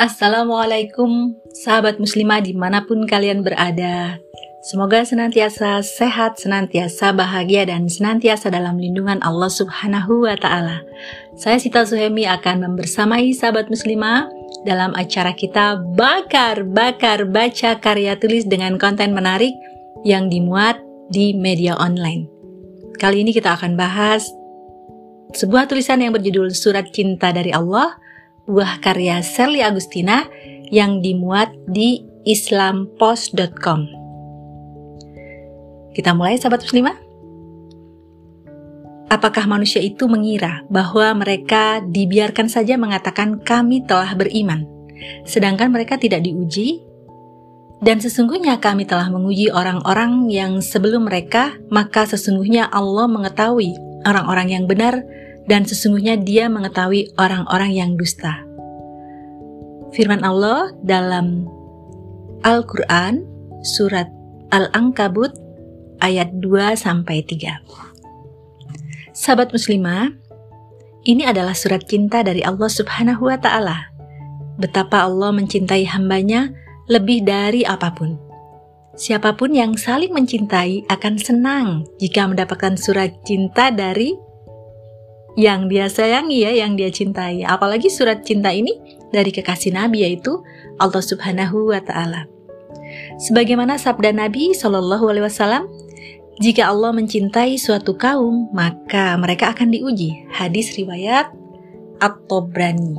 Assalamualaikum sahabat muslimah di mana pun kalian berada. Semoga senantiasa sehat, senantiasa bahagia, dan senantiasa dalam lindungan Allah subhanahu wa ta'ala. Saya Sita Suhemi akan membersamai sahabat muslimah dalam acara kita Bakar Bakar Baca Karya Tulis dengan konten menarik yang dimuat di media online. Kali ini kita akan bahas sebuah tulisan yang berjudul Surat Cinta dari Allah buah karya Sally Agustina yang dimuat di islampost.com. Kita mulai sahabat muslimah. Apakah manusia itu mengira bahwa mereka dibiarkan saja mengatakan kami telah beriman, sedangkan mereka tidak diuji? Dan sesungguhnya kami telah menguji orang-orang yang sebelum mereka, maka sesungguhnya Allah mengetahui orang-orang yang benar dan sesungguhnya dia mengetahui orang-orang yang dusta. Firman Allah dalam Al-Quran, surat Al-Ankabut, ayat 2 sampai 3. Sahabat muslimah, ini adalah surat cinta dari Allah Subhanahu wa taala. Betapa Allah mencintai hambanya lebih dari apa pun. Siapa pun yang saling mencintai akan senang jika mendapatkan surat cinta dari yang dia sayangi ya, yang dia cintai. Apalagi surat cinta ini dari kekasih Nabi yaitu Allah Subhanahu wa taala. Sebagaimana sabda Nabi Shallallahu alaihi wasallam, jika Allah mencintai suatu kaum, maka mereka akan diuji. Hadis riwayat At-Tabrani.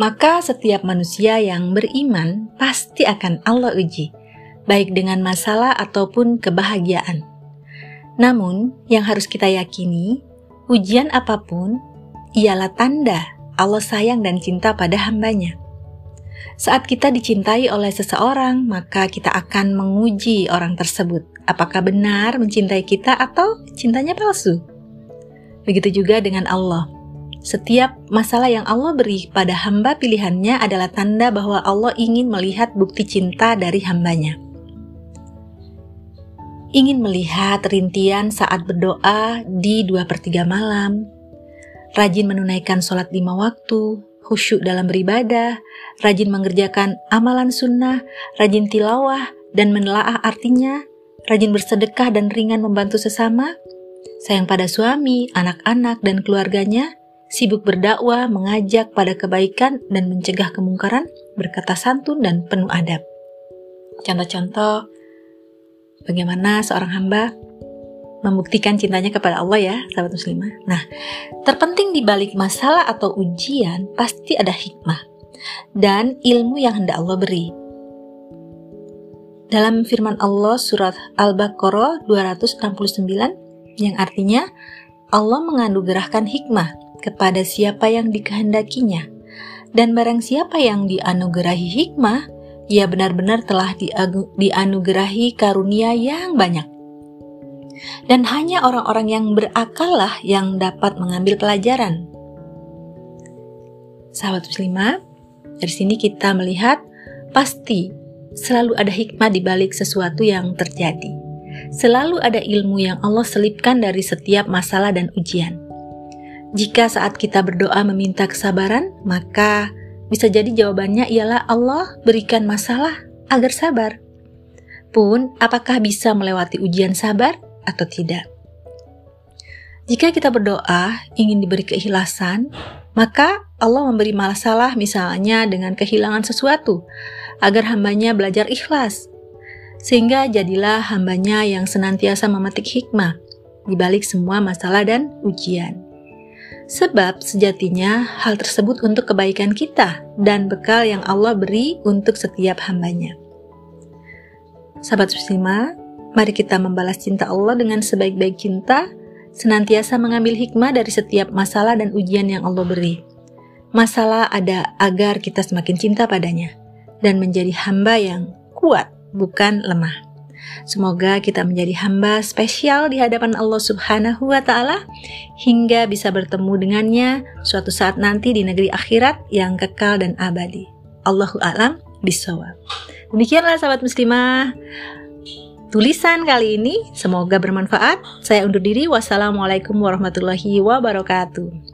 Maka setiap manusia yang beriman pasti akan Allah uji, baik dengan masalah ataupun kebahagiaan. Namun, yang harus kita yakini, ujian apa pun ialah tanda Allah sayang dan cinta pada hambanya. Saat kita dicintai oleh seseorang, maka kita akan menguji orang tersebut. Apakah benar mencintai kita atau cintanya palsu? Begitu juga dengan Allah. Setiap masalah yang Allah beri pada hamba pilihannya adalah tanda bahwa Allah ingin melihat bukti cinta dari hambanya ingin melihat rintian saat berdoa di dua per tiga malam, rajin menunaikan sholat lima waktu, khusyuk dalam beribadah, rajin mengerjakan amalan sunnah, rajin tilawah dan menelaah artinya, rajin bersedekah dan ringan membantu sesama, sayang pada suami, anak-anak, dan keluarganya, sibuk berdakwah, mengajak pada kebaikan dan mencegah kemungkaran, berkata santun dan penuh adab. Contoh-contoh bagaimana seorang hamba membuktikan cintanya kepada Allah ya, sahabat muslimah. Nah, terpenting di balik masalah atau ujian pasti ada hikmah dan ilmu yang hendak Allah beri. Dalam firman Allah surat Al-Baqarah 269 yang artinya Allah menganugerahkan hikmah kepada siapa yang dikehendakinya dan barang siapa yang dianugerahi hikmah ia benar-benar telah dianugerahi karunia yang banyak. Dan hanya orang-orang yang berakal lah yang dapat mengambil pelajaran. Sahabat muslimah, dari sini kita melihat pasti selalu ada hikmah di balik sesuatu yang terjadi. Selalu ada ilmu yang Allah selipkan dari setiap masalah dan ujian. Jika saat kita berdoa meminta kesabaran, maka bisa jadi jawabannya ialah Allah berikan masalah agar sabar. Pun, apakah bisa melewati ujian sabar atau tidak? Jika kita berdoa ingin diberi keikhlasan, maka Allah memberi masalah misalnya dengan kehilangan sesuatu, agar hambanya belajar ikhlas. Sehingga jadilah hambanya yang senantiasa memetik hikmah di balik semua masalah dan ujian. Sebab sejatinya hal tersebut untuk kebaikan kita dan bekal yang Allah beri untuk setiap hambanya. Sahabat Susima, mari kita membalas cinta Allah dengan sebaik-baik cinta, senantiasa mengambil hikmah dari setiap masalah dan ujian yang Allah beri. Masalah ada agar kita semakin cinta padanya dan menjadi hamba yang kuat, bukan lemah. Semoga kita menjadi hamba spesial di hadapan Allah Subhanahu wa taala hingga bisa bertemu dengannya suatu saat nanti di negeri akhirat yang kekal dan abadi. Allahu a'lam bishawab. Demikianlah sahabat muslimah tulisan kali ini. Semoga bermanfaat. Saya undur diri. Wassalamualaikum warahmatullahi wabarakatuh.